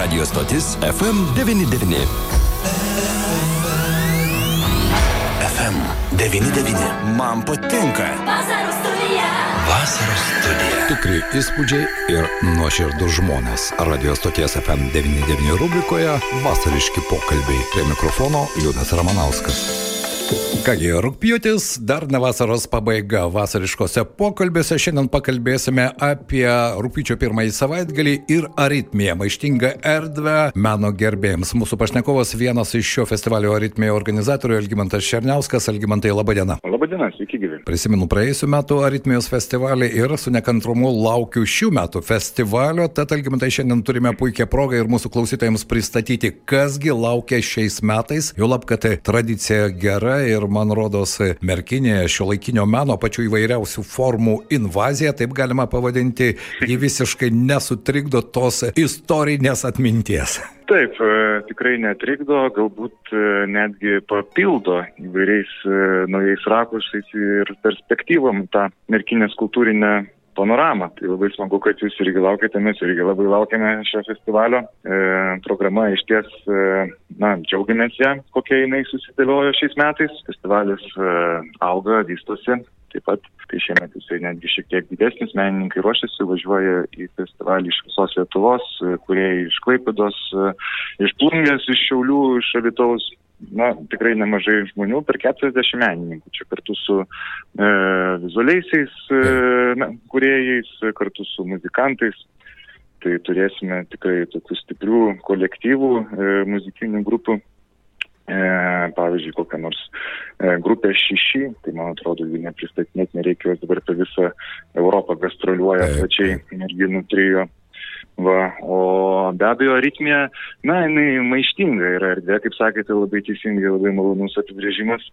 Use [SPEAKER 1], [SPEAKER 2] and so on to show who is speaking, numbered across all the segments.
[SPEAKER 1] Radio stotis FM99. FM99. Man patinka.
[SPEAKER 2] Vasaros studija.
[SPEAKER 1] Vasaros studija.
[SPEAKER 3] Tikri įspūdžiai ir nuoširdus žmonės. Radio stoties FM99 rubrikoje Vasariški pokalbiai. Prie mikrofono Liūdas Ramanauskas. Kągi, rūpjūtis, dar ne vasaros pabaiga. Vasariškose pokalbėse šiandien pakalbėsime apie rūpyčio pirmąjį savaitgalį ir aritmiją, maištingą erdvę meno gerbėjams. Mūsų pašnekovas vienas iš šio festivalio aritmija organizatorių Elgimantas Šerniauskas. Elgimantai, laba diena.
[SPEAKER 4] Labadiena, sveiki gyvi.
[SPEAKER 3] Prisimenu praėjusiu metu aritmijos festivalį ir su nekantrumu laukiu šių metų festivalio. Tad, Elgimantai, šiandien turime puikią progą ir mūsų klausytojams pristatyti, kasgi laukia šiais metais. Jau lab, kad tradicija gera ir man rodos merkinė šio laikinio meno pačių įvairiausių formų invazija, taip galima pavadinti, ji visiškai nesutrikdo tos istorinės atminties.
[SPEAKER 4] Taip, e, tikrai netrikdo, galbūt e, netgi papildo įvairiais e, naujais rakursais ir perspektyvom tą merkinės kultūrinę panoramą. Tai labai smagu, kad jūs irgi laukite, mes irgi labai laukiame šio festivalio. E, programa iš ties, e, na, džiaugiamės ją, kokia jinai susidėliojo šiais metais. Festivalis e, auga, vystosi. Taip pat, tai šiemet jisai netgi šiek tiek didesnis, menininkai ruošiasi, važiuoja į festivalį iš visos Lietuvos, kurie iš Klaipados, e, iš Plungės, iš Šiaulių, iš Avitaus, na, tikrai nemažai žmonių, per 40 menininkų, čia kartu su e, vizualiaisiais e, na, kuriejais, kartu su muzikantais. Tai turėsime tikrai tokių stiprių kolektyvų, e, muzikinių grupių. E, pavyzdžiui, kokią nors e, grupę šeši, tai man atrodo, jų nepristatinėti nereikia, jos dabar per visą Europą gastroliuoja plačiai merginų trijo. Va, o be abejo, aritmija, na, jinai maištinga yra erdvė, kaip sakėte, labai teisingai, labai malonus apibrėžimas.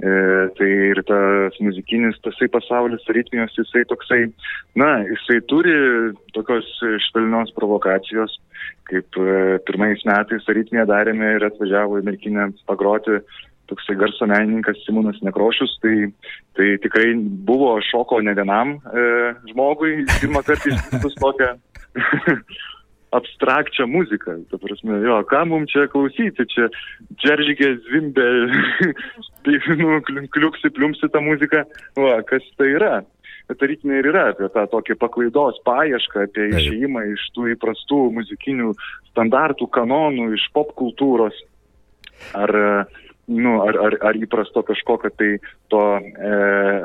[SPEAKER 4] E, tai ir tas muzikinis, tasai pasaulis aritmijos, jisai toksai, na, jisai turi tokios švelnios provokacijos, kaip e, pirmais metais aritmiją darėme ir atvažiavo į merkinę pagroti toksai garso menininkas Simonas Nekrošius, tai, tai tikrai buvo šoko ne vienam e, žmogui, pirmą kartą išgirdus tokią abstrakčią muziką. Ta prasme, jo, ką mums čia klausyti, čia džeržygė zvimbė, tai, nu, kliuksi, pliumsi tą muziką, va, kas tai yra. Bet tarytinė ir yra apie tą tokį paklaidos paiešką, apie išėjimą iš tų įprastų muzikinių standartų, kanonų, iš pop kultūros. Ar, nu, ar, ar, ar įprasto kažkokio tai to e,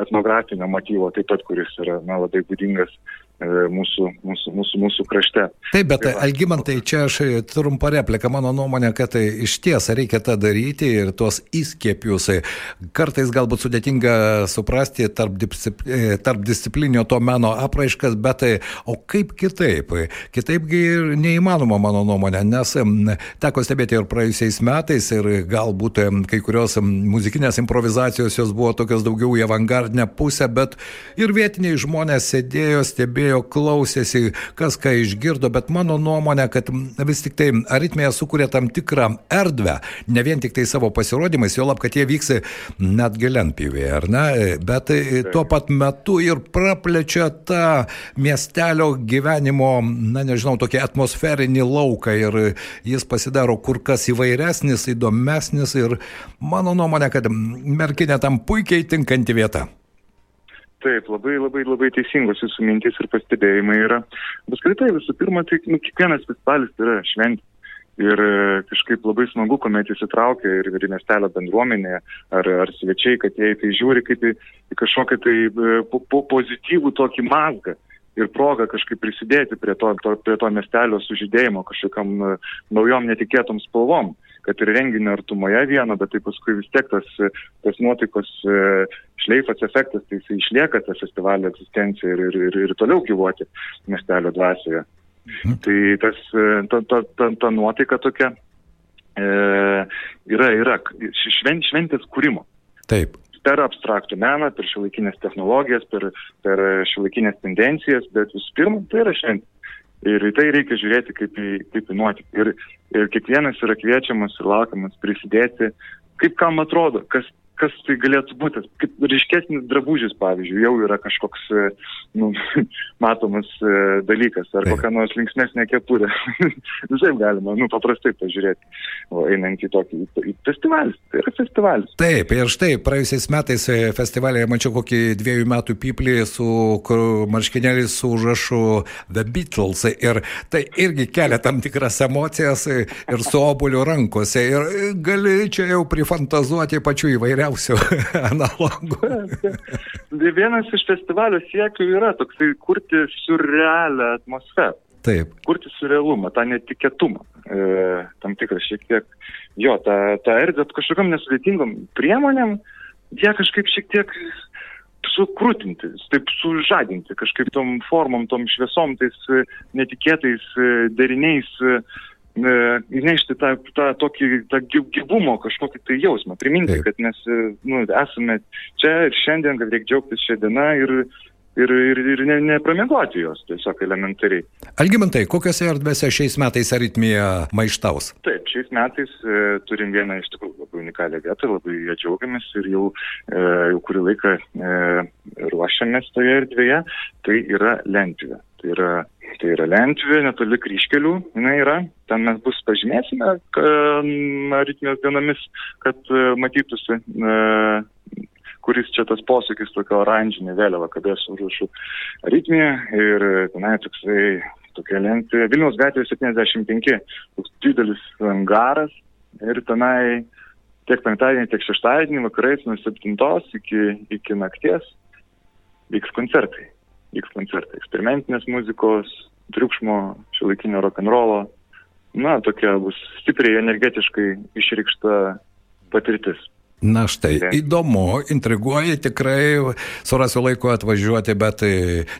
[SPEAKER 4] etnografinio motyvo, taip pat, kuris yra na, labai būdingas mūsų, mūsų, mūsų, mūsų krašte.
[SPEAKER 3] Taip, bet Algymantai, čia aš trumpą repliką, mano nuomonė, kad tai iš ties reikia tą daryti ir tuos įskiepius kartais galbūt sudėtinga suprasti tarp, tarp disciplinio to meno apraiškas, bet tai, o kaip kitaip? Kitaipgi ir neįmanoma, mano nuomonė, nes teko stebėti ir praėjusiais metais ir galbūt kai kurios muzikinės improvizacijos jos buvo tokios daugiau į avangardinę pusę, bet ir vietiniai žmonės sėdėjo, stebėjo stebėjo, klausėsi, kas ką išgirdo, bet mano nuomonė, kad vis tik tai aritmija sukuria tam tikrą erdvę, ne vien tik tai savo pasirodymais, jo lab, kad jie vyks net gilianpyvėje, ar ne, bet tuo pat metu ir praplečia tą miestelio gyvenimo, na nežinau, tokį atmosferinį lauką ir jis pasidaro kur kas įvairesnis, įdomesnis ir mano nuomonė, kad merkinė tam puikiai tinkanti vieta.
[SPEAKER 4] Taip, labai labai labai teisingos jūsų mintis ir pastebėjimai yra. Apskritai, visų pirma, tai nu, kiekvienas festivalis yra šventė. Ir kažkaip labai smagu, kuomet įsitraukia ir, ir miestelio bendruomenė ar, ar svečiai, kad jie tai žiūri kaip į, į kažkokią tai po, po pozityvų tokį mazgą ir progą kažkaip prisidėti prie to, to, prie to miestelio sužydėjimo kažkokiam naujom netikėtom spalvom kad ir renginio artumoje vieno, bet tai paskui vis tiek tas, tas nuotaikos šleifas efektas, tai jis išlieka tą festivalio egzistenciją ir, ir, ir, ir toliau gyvuoti miestelio dvasioje. Mhm. Tai tas, ta, ta, ta, ta nuotaika tokia e, yra, yra švent, šventės kūrimo.
[SPEAKER 3] Taip
[SPEAKER 4] per abstraktų meną, per šiuolaikinės technologijas, per, per šiuolaikinės tendencijas, bet visų pirma, tai yra šventė. Ir į tai reikia žiūrėti kaip į, kaip į nuotykį. Ir, ir kiekvienas yra kviečiamas ir laukiamas prisidėti, kaip kam atrodo, kas, kas tai galėtų būti. Kaip ryškesnis drabužis, pavyzdžiui, jau yra kažkoks e, nu, matomas e, dalykas, ar
[SPEAKER 3] Taip.
[SPEAKER 4] kokia nors linksmesnė kepurė. Visai galima, nu, paprastai pažiūrėti, o einant į tokį į, festivalį. Tai yra festivalis.
[SPEAKER 3] Taip, ir štai praėjusiais metais e, festivalėje mačiau kokį dviejų metų piplį su marškinėliais su užrašu The Beatles ir tai irgi kelia tam tikras emocijas ir su obuliu rankose ir gali čia jau prifantazuoti pačių įvairiausių analogų.
[SPEAKER 4] Tai Vienas iš festivalio siekių yra toksai kurti surrealią atmosferą.
[SPEAKER 3] Taip,
[SPEAKER 4] kurti surrealumą, tą netikėtumą, e, tam tikrą šiek tiek, jo, tą, tą erdvę kažkokiam nesudėtingom priemonėm, ją kažkaip šiek tiek sukrūtinti, taip sužadinti, kažkaip tom formom, tom šviesom, tais e, netikėtais e, deriniais, e, įnešti tą, tą tokį tą gy- gyvumo kažkokį tai jausmą, priminti,
[SPEAKER 3] Taip.
[SPEAKER 4] kad mes e, nu, esame čia ir šiandien, kad reikia džiaugtis šią dieną ir, ir, ir, ir ne, nepramiegoti jos tiesiog elementariai.
[SPEAKER 3] Algimantai, kokiose erdvėse šiais metais aritmija maištaus?
[SPEAKER 4] Taip, šiais metais e, turim vieną iš tikrųjų labai unikalią vietą, labai ją džiaugiamės ir jau, e, jau kurį laiką e, ruošiamės toje erdvėje. Tai yra Lentvė. Tai yra, tai yra Lentvė, netoli kryškelių. Jis yra, ten mes bus pažymėsime aritmijos dienomis, kad e, matytųsi. E, kuris čia tas posūkis tokio oranžinė vėliava, kada aš užrašu aritmiją ir tenai toksai tokia lentė. Vilniaus gatvėje 75, toks didelis angaras ir tenai tiek penktadienį, tiek šeštadienį vakarais nuo 7 iki, iki nakties vyks koncertai. Vyks koncertai eksperimentinės muzikos, triukšmo, šiuolaikinio rock'n'rollo. Na, tokia bus stipriai energetiškai išreikšta patirtis.
[SPEAKER 3] Na štai, įdomu, intriguoja, tikrai surasiu laiko atvažiuoti, bet e,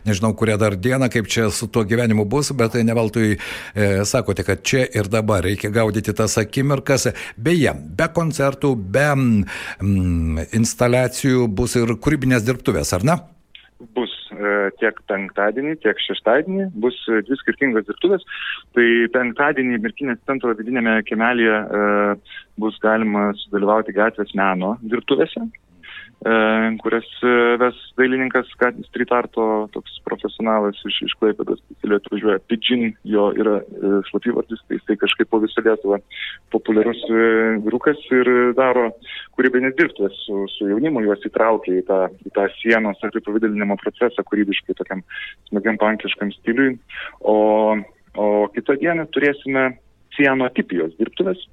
[SPEAKER 3] nežinau, kurią dar dieną, kaip čia su tuo gyvenimu bus, bet neveltui e, sakote, kad čia ir dabar reikia gaudyti tas akimirkas. Beje, be koncertų, be mm, instaliacijų bus ir kūrybinės dirbtuvės, ar ne?
[SPEAKER 4] bus tiek penktadienį, tiek šeštadienį, bus e, dvi skirtingos dirbtuvės. Tai penktadienį Mirkinės centro vidinėme kemelėje e, bus galima sudalyvauti gatvės meno dirbtuvėse, e, kurias e, ves dailininkas street arto, toks profesionalas iš, iš Klaipėdos, specialiai atvažiuoja Pidžin, jo yra e, slapyvardis, tai jisai kažkaip po visą Lietuvą populiarus e, vyrukas ir daro kūrybinės dirbtuvės su, su jaunimu, juos įtraukia į tą, į tą sienos apipavydalinimo procesą kūrybiškai tokiam smagiam pankiškam stiliui. O, o kitą dieną turėsime cianotipijos dirbtuvės.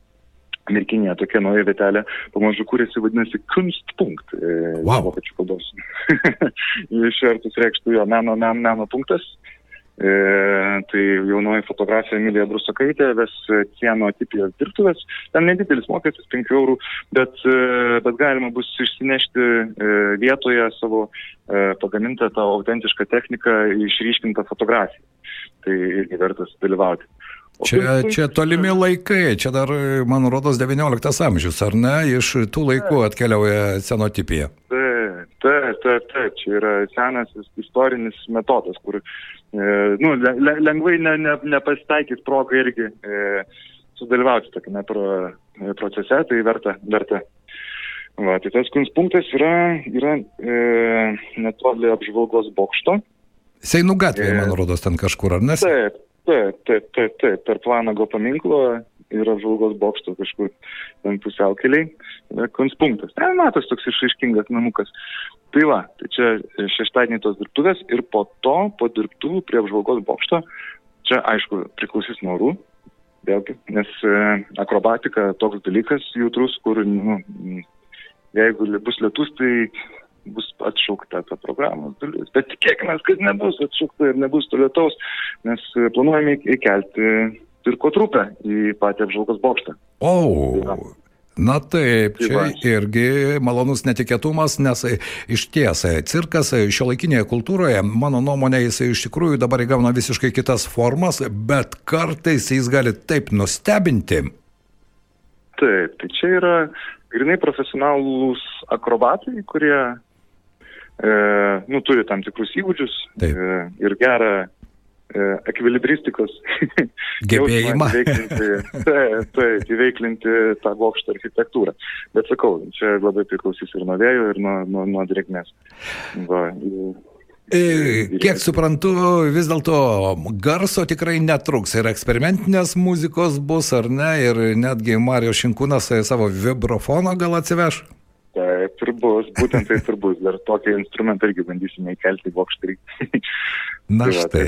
[SPEAKER 4] Merkinėje tokia nauja vietelė pamažu kūrėsi, vadinasi Kunstpunkt. E,
[SPEAKER 3] Wow.
[SPEAKER 4] Vokiečių kalbos. Išvertus reikštų jo meno, meno, meno punktas. E, tai jaunoji fotografija Emilija Brusakaitė ves cieno tipijos dirbtuvės. Ten nedidelis mokestis, 5 eurų, bet, e, bet galima bus išsinešti e, vietoje savo e, pagamintą tą autentišką techniką, išryškintą fotografiją. Tai irgi vertas dalyvauti.
[SPEAKER 3] Čia, čia tolimi laikai, čia dar, man rodos, 19 amžius, ar ne? Iš tų laikų atkeliauja senotipija.
[SPEAKER 4] Taip, taip, taip, taip, čia yra senas is- istorinis metodas, kur e, nu, le, le, lengvai ne, ne, nepasitaikys proga irgi e, sudalyvauti tokiame pro, e, procese, tai verta. verta. Va, tai tas kunstpunktas yra, yra e, netoli apžvalgos bokšto.
[SPEAKER 3] Seinų gatvėje,
[SPEAKER 4] E.
[SPEAKER 3] man rodos, ten kažkur, ar ne?
[SPEAKER 4] Taip, taip, taip, taip, taip, per Planago paminklo ir apžvalgos bokšto kažkur ten pusiaukeliai. yra Kunstpunktas. Ten matos toks išaiškingas namukas. Tai va, tai čia šeštadienį tos dirbtuvės ir po to, po dirbtuvų prie apžvalgos bokšto, čia aišku priklausys nuo orų, vėlgi, nes e, akrobatika toks dalykas jautrus, kur, nu, jeigu bus lietus, tai bus atšaukta ta programos dalis. Bet tikėkime, kad nebus atšaukta ir nebus to lietaus, nes planuojame įkelti cirko trupę į patį apžvalgos bokštą.
[SPEAKER 3] O, na taip,
[SPEAKER 4] Tai
[SPEAKER 3] čia irgi malonus netikėtumas, nes iš ties cirkas šio laikinėje kultūroje, mano nuomonė, jis iš tikrųjų dabar įgauna visiškai kitas formas, bet kartais jis gali taip nustebinti.
[SPEAKER 4] Taip, tai čia yra grinai profesionalūs akrobatai, kurie nu, turi tam tikrus įgūdžius
[SPEAKER 3] Taip.
[SPEAKER 4] e, ir gerą, ekvilibristikos
[SPEAKER 3] gebėjimą
[SPEAKER 4] taip, taip, įveiklinti tą bokšto architektūrą. Bet sakau, čia labai priklausys ir nuo vėjo, ir nuo, nuo, nuo drėgmės. Va,
[SPEAKER 3] Kiek suprantu, vis dėlto garso tikrai netruks ir eksperimentinės muzikos bus, ar ne, ir netgi Marijos Šinkūnas savo vibrofoną gal atsiveš.
[SPEAKER 4] Taip ir bus, būtent taip ir bus. Dar tokį instrumentą irgi bandysime įkelti bokštai.
[SPEAKER 3] Na tai štai.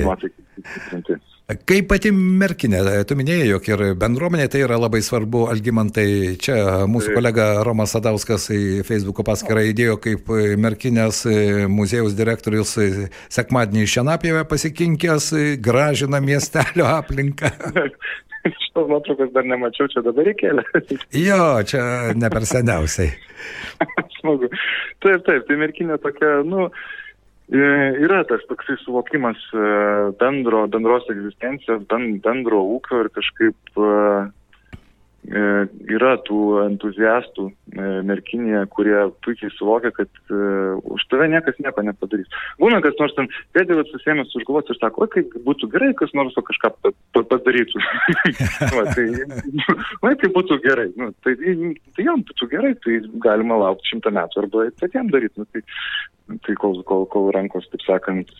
[SPEAKER 3] Tai Kaip pati merkinė, tu minėjai, jog ir bendruomenė tai yra labai svarbu, Algymantai, čia mūsų kolega Romas Sadauskas į Facebook'o paskirą įdėjo, kaip merkinės muziejaus direktorius sekmadienį šianapjėvę pasikinkęs, gražina miestelio aplinką.
[SPEAKER 4] Šitos nuotraukos dar nemačiau, čia dabar įkėlė.
[SPEAKER 3] jo, čia ne per seniausiai.
[SPEAKER 4] Smagu. Taip, taip, tai merkinė tokia, nu, E, yra tas toksai suvokimas e, bendro, bendros egzistencijos, bendro ūkio ir kažkaip e, E, yra tų entuziastų e, merkinėje, kurie puikiai suvokia, kad uh, už tave niekas nieko nepadarys. Būna, kas nors ten pėdėvas susėmęs už galvos ir sako, oi, kaip būtų gerai, kas nors kažką padarytų. va, tai, va, tai būtų gerai. Nu, tai, tai jam būtų gerai, tai galima laukti šimtą metų arba patiems daryti. Nu, tai, tai kol, kol, kol rankos, taip sakant,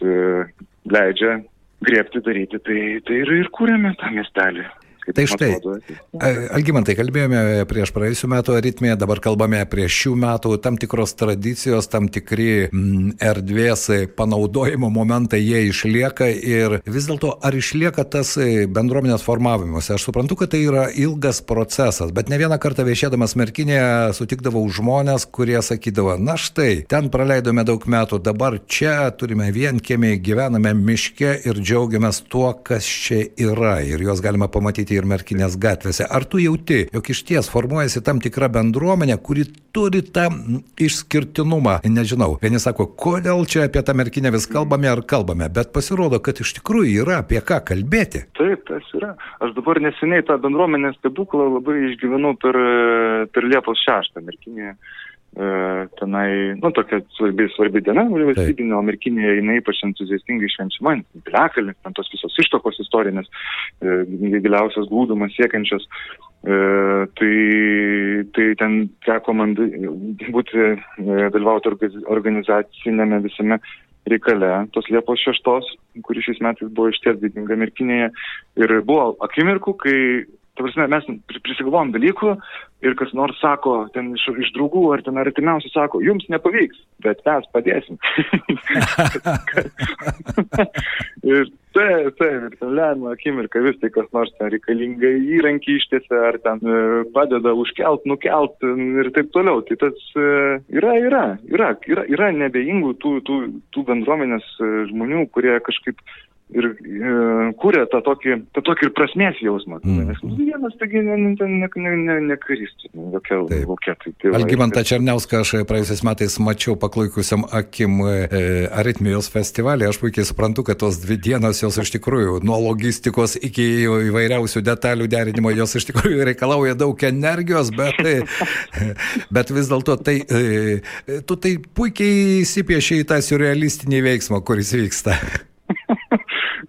[SPEAKER 4] leidžia griebti daryti, tai, tai ir, ir kūrėme tą miestelį.
[SPEAKER 3] Tai štai, Algymantai, kalbėjome prieš praėjusių metų aritmiją, dabar kalbame prieš šių metų tam tikros tradicijos, tam tikri mm, erdvės panaudojimo momentai, jie išlieka ir vis dėlto ar išlieka tas bendruomenės formavimuose. Aš suprantu, kad tai yra ilgas procesas, bet ne vieną kartą viešėdamas Merkinėje sutikdavau žmonės, kurie sakydavo, na štai, ten praleidome daug metų, dabar čia turime vienkėmį, gyvename miške ir džiaugiamės tuo, kas čia yra ir juos galima pamatyti ir merkinės gatvėse. Ar tu jauti, jog iš ties formuojasi tam tikra bendruomenė, kuri turi tą išskirtinumą? Nežinau, vieni sako, kodėl čia apie tą merkinę vis kalbame ar kalbame, bet pasirodo, kad iš tikrųjų yra apie ką kalbėti.
[SPEAKER 4] Taip, tas yra. Aš dabar neseniai tą bendruomenės stebuklą labai išgyvenau per, per Liepos 6 merkinėje. E, tenai, nu, tokia svarbi, svarbi diena valstybinė, o merkinėje jinai ypač entuziastingai švenčiama, piliakalnis, ten tos visos ištokos istorinės, e, giliausias glūdumas siekiančios. E, tai, tai ten teko man būti, e, dalyvauti organizacinėme visame reikale tos Liepos 6, kuri šiais metais buvo išties didinga merkinėje. Ir buvo akimirkų, kai Ta prasme, mes prisigalvom dalykų ir kas nors sako, ten iš, iš draugų ar ten artimiausių sako, jums nepavyks, bet mes padėsim. ir taip, taip, ir ten lemia akimirka vis tai kas nors ten reikalinga įrankį ištėse ar ten e, padeda užkelt, nukelt ir taip toliau. Tai tas e, yra, yra, yra, yra, yra nebejingų tų, tų, tų bendruomenės e, žmonių, kurie kažkaip ir e, kūrė tą tokį, tą tokį ir prasmės jausmą. Mm. Nes vienas taigi nekarys, ne, ne, ne, ne nu, jokia laukia. Tai,
[SPEAKER 3] Algimantą Černiauską aš praėjusiais metais mačiau paklaikusiam akim e, aritmijos festivalį. Aš puikiai suprantu, kad tos dvi dienos jos iš tikrųjų nuo logistikos iki įvairiausių detalių derinimo jos iš tikrųjų reikalauja daug energijos, bet, e, bet vis dėlto tai, e, tu tai puikiai įsipieši į tą surrealistinį veiksmą, kuris vyksta.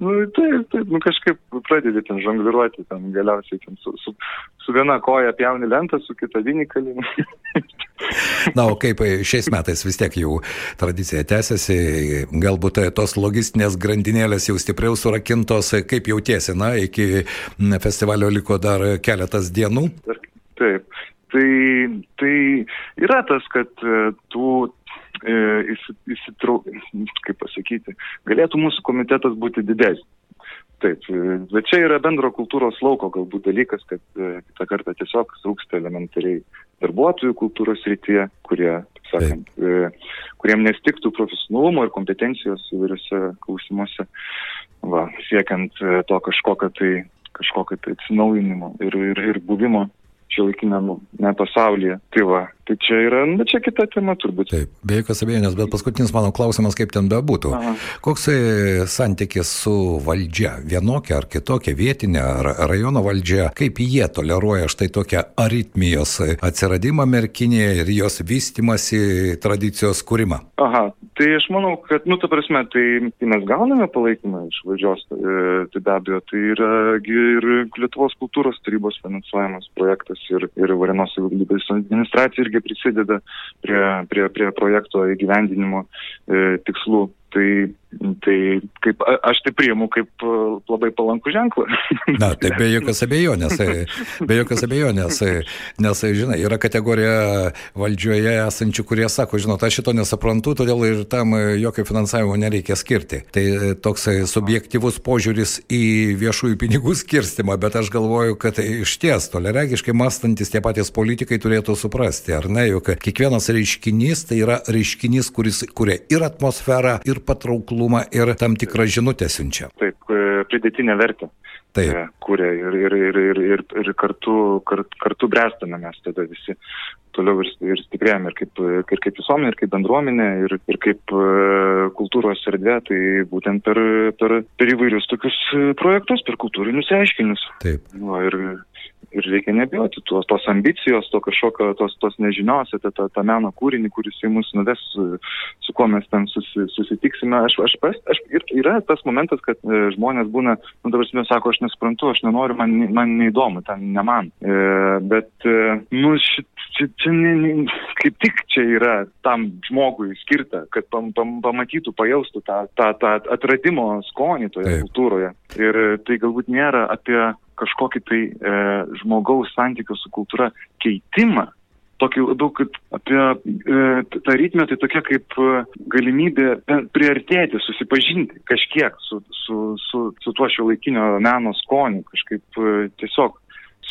[SPEAKER 4] Nu, taip, taip, nu kažkaip pradedi ten žongliruoti, ten galiausiai ten su, su, su viena koja pjauni lentą, su kita vinikalį.
[SPEAKER 3] Na, o kaip šiais metais vis tiek jau tradicija tęsiasi, galbūt tos logistinės grandinėlės jau stipriau surakintos, kaip jautiesi, na, iki festivalio liko dar keletas dienų?
[SPEAKER 4] Taip, tai, tai yra tas, kad tų E, įsitrau, kaip pasakyti, galėtų mūsų komitetas būti didesnis. Taip, e, bet čia yra bendro kultūros lauko galbūt dalykas, kad e, kitą kartą tiesiog trūksta elementariai darbuotojų kultūros rytyje, kurie, taip sakant, Taip. kuriem nestiktų profesionalumo ir kompetencijos įvairiose klausimuose, va, siekiant to kažkokio tai, kažkokio tai atsinaujinimo ir, ir, ir buvimo šiuolaikinėme pasaulyje. Tai va, tai čia yra, na čia kita tema turbūt.
[SPEAKER 3] Taip, be jokios abejonės, bet paskutinis mano klausimas, kaip ten bebūtų. Aha. Koks santykis su valdžia, vienokia ar kitokia vietinė ar rajono valdžia, kaip jie toleruoja štai tokią aritmijos atsiradimą merkinėje ir jos vystimasi tradicijos kūrimą?
[SPEAKER 4] Aha, tai aš manau, kad, nu, ta prasme, tai, tai mes gauname palaikymą iš valdžios, e, tai be abejo, tai yra ir Lietuvos kultūros tarybos finansuojamas projektas ir, ir Varenos savivaldybės administracija irgi prisideda prie, prie, prie projekto įgyvendinimo e, tikslų. Tai Tai kaip, aš tai priimu kaip e, labai palankų ženklą.
[SPEAKER 3] Na, tai be jokios abejonės, e, be jokios abejonės, e, nes, žinai, yra kategorija valdžioje esančių, kurie sako, žinot, aš šito nesuprantu, todėl ir tam jokio finansavimo nereikia skirti. Tai toks subjektivus požiūris į viešųjų pinigų skirstimą, bet aš galvoju, kad iš ties toleregiškai mąstantis tie patys politikai turėtų suprasti, ar ne, juk kiekvienas reiškinys tai yra reiškinys, kuris kuria ir atmosferą, ir patrauklumą aktualumą ir tam tikrą žinutę siunčia.
[SPEAKER 4] Taip, e, pridėtinę vertę. Taip. E, Kūrė ir, ir, ir, ir, ir, ir kartu, kart, kartu bręstame mes tada visi toliau ir, ir stiprėjame ir kaip, ir kaip visuomenė, ir kaip bendruomenė, ir, ir kaip e, kultūros erdvė, tai būtent per, per, per įvairius tokius projektus, per kultūrinius reiškinius.
[SPEAKER 3] Taip.
[SPEAKER 4] Nu, ir, ir reikia nebijoti tos, tos ambicijos, to kažkokio, tos, tos nežinios apie tą, tą meno kūrinį, kuris į mus nuves, su kuo mes ten susi, susitiksime. Aš, aš, aš, aš, ir yra tas momentas, kad e, žmonės būna, nu dabar mes sako, aš nesuprantu, aš nenoriu, man, man neįdomu, ten ne man. E, bet, e, nu, šit, čia, čia ne, ne, kaip tik čia yra tam žmogui skirta, kad pam, pam, pamatytų, pajaustų tą, tą, tą atradimo skonį toje Taip. kultūroje. Ir tai galbūt nėra apie kažkokį tai e, žmogaus santykių su kultūra keitimą, tokį labiau kaip apie e, tą ritmę, tai tokia kaip e, galimybė priartėti, susipažinti kažkiek su, su, su, su tuo šio laikinio meno skoniu, kažkaip e, tiesiog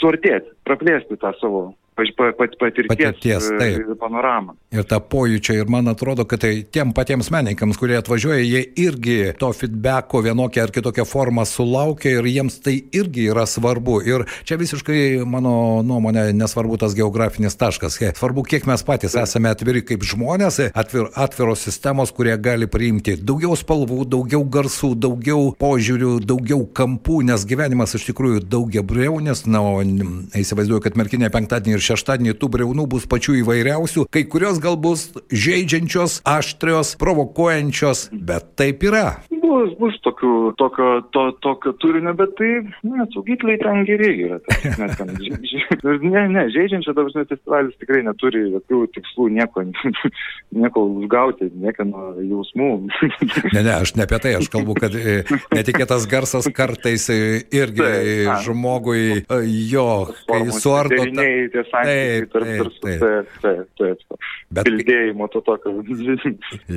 [SPEAKER 4] suartėti, praplėsti tą savo pat, patirties, patirties taip. panoramą.
[SPEAKER 3] Ir tą pojūčią, ir man atrodo, kad tai tiem patiems menininkams, kurie atvažiuoja, jie irgi to feedbacko vienokią ar kitokią formą sulaukia ir jiems tai irgi yra svarbu. Ir čia visiškai, mano nuomonė, nesvarbu tas geografinis taškas. Svarbu, kiek mes patys taip. esame atviri kaip žmonės, atvir, atviros sistemos, kurie gali priimti daugiau spalvų, daugiau garsų, daugiau požiūrių, daugiau kampų, nes gyvenimas iš tikrųjų daugia briaunis. Na, o įsivaizduoju, kad merkinė penktadienį ir šeštadienį tų breunų bus pačių įvairiausių, kai kurios gal bus žaidžiančios, aštrios, provokuojančios, bet taip yra.
[SPEAKER 4] Bus, bus tokių, tokio, to, tokio turinio, bet tai, ne, saugikliai ten geri yra. Tai, ne, ten, ne, ne, žaidžiančio dabar festivalis tikrai neturi jokių tikslų nieko, nieko užgauti, niekieno jausmų.
[SPEAKER 3] ne, ne, aš ne apie tai, aš kalbu, kad e, netikėtas garsas kartais e, irgi tai, žmogui e, jo, kai suardo.
[SPEAKER 4] Ta... Tie santykiai tarp, tarp, taip, taip, taip, taip. Bet... Bildėjimo to tokio.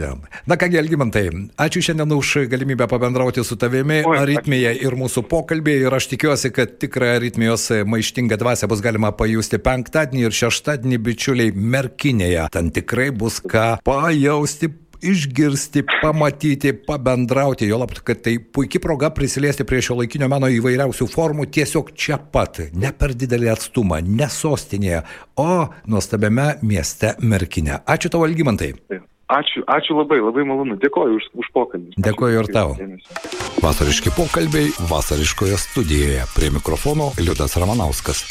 [SPEAKER 3] ja. Na kągi, Elgimantai, ačiū šiandien už galimybę pabendrauti su tavimi, Oi, aritmija ir mūsų pokalbį ir aš tikiuosi, kad tikrą aritmijos maištingą dvasę bus galima pajusti penktadienį ir šeštadienį bičiuliai Merkinėje. Ten tikrai bus ką pajausti, išgirsti, pamatyti, pabendrauti, jo lab, kad tai puikia proga prisiliesti prie šio laikinio meno įvairiausių formų tiesiog čia pat, ne per didelį atstumą, ne sostinėje, o nuostabiame mieste Merkinė. Ačiū tavo, Algymantai.
[SPEAKER 4] Ačiū, ačiū labai, labai malonu. Dėkoju už, už pokalbį.
[SPEAKER 3] Dėkoju ir tau. Vasariški pokalbiai vasariškoje studijoje. Prie mikrofono Liudas Ramanauskas.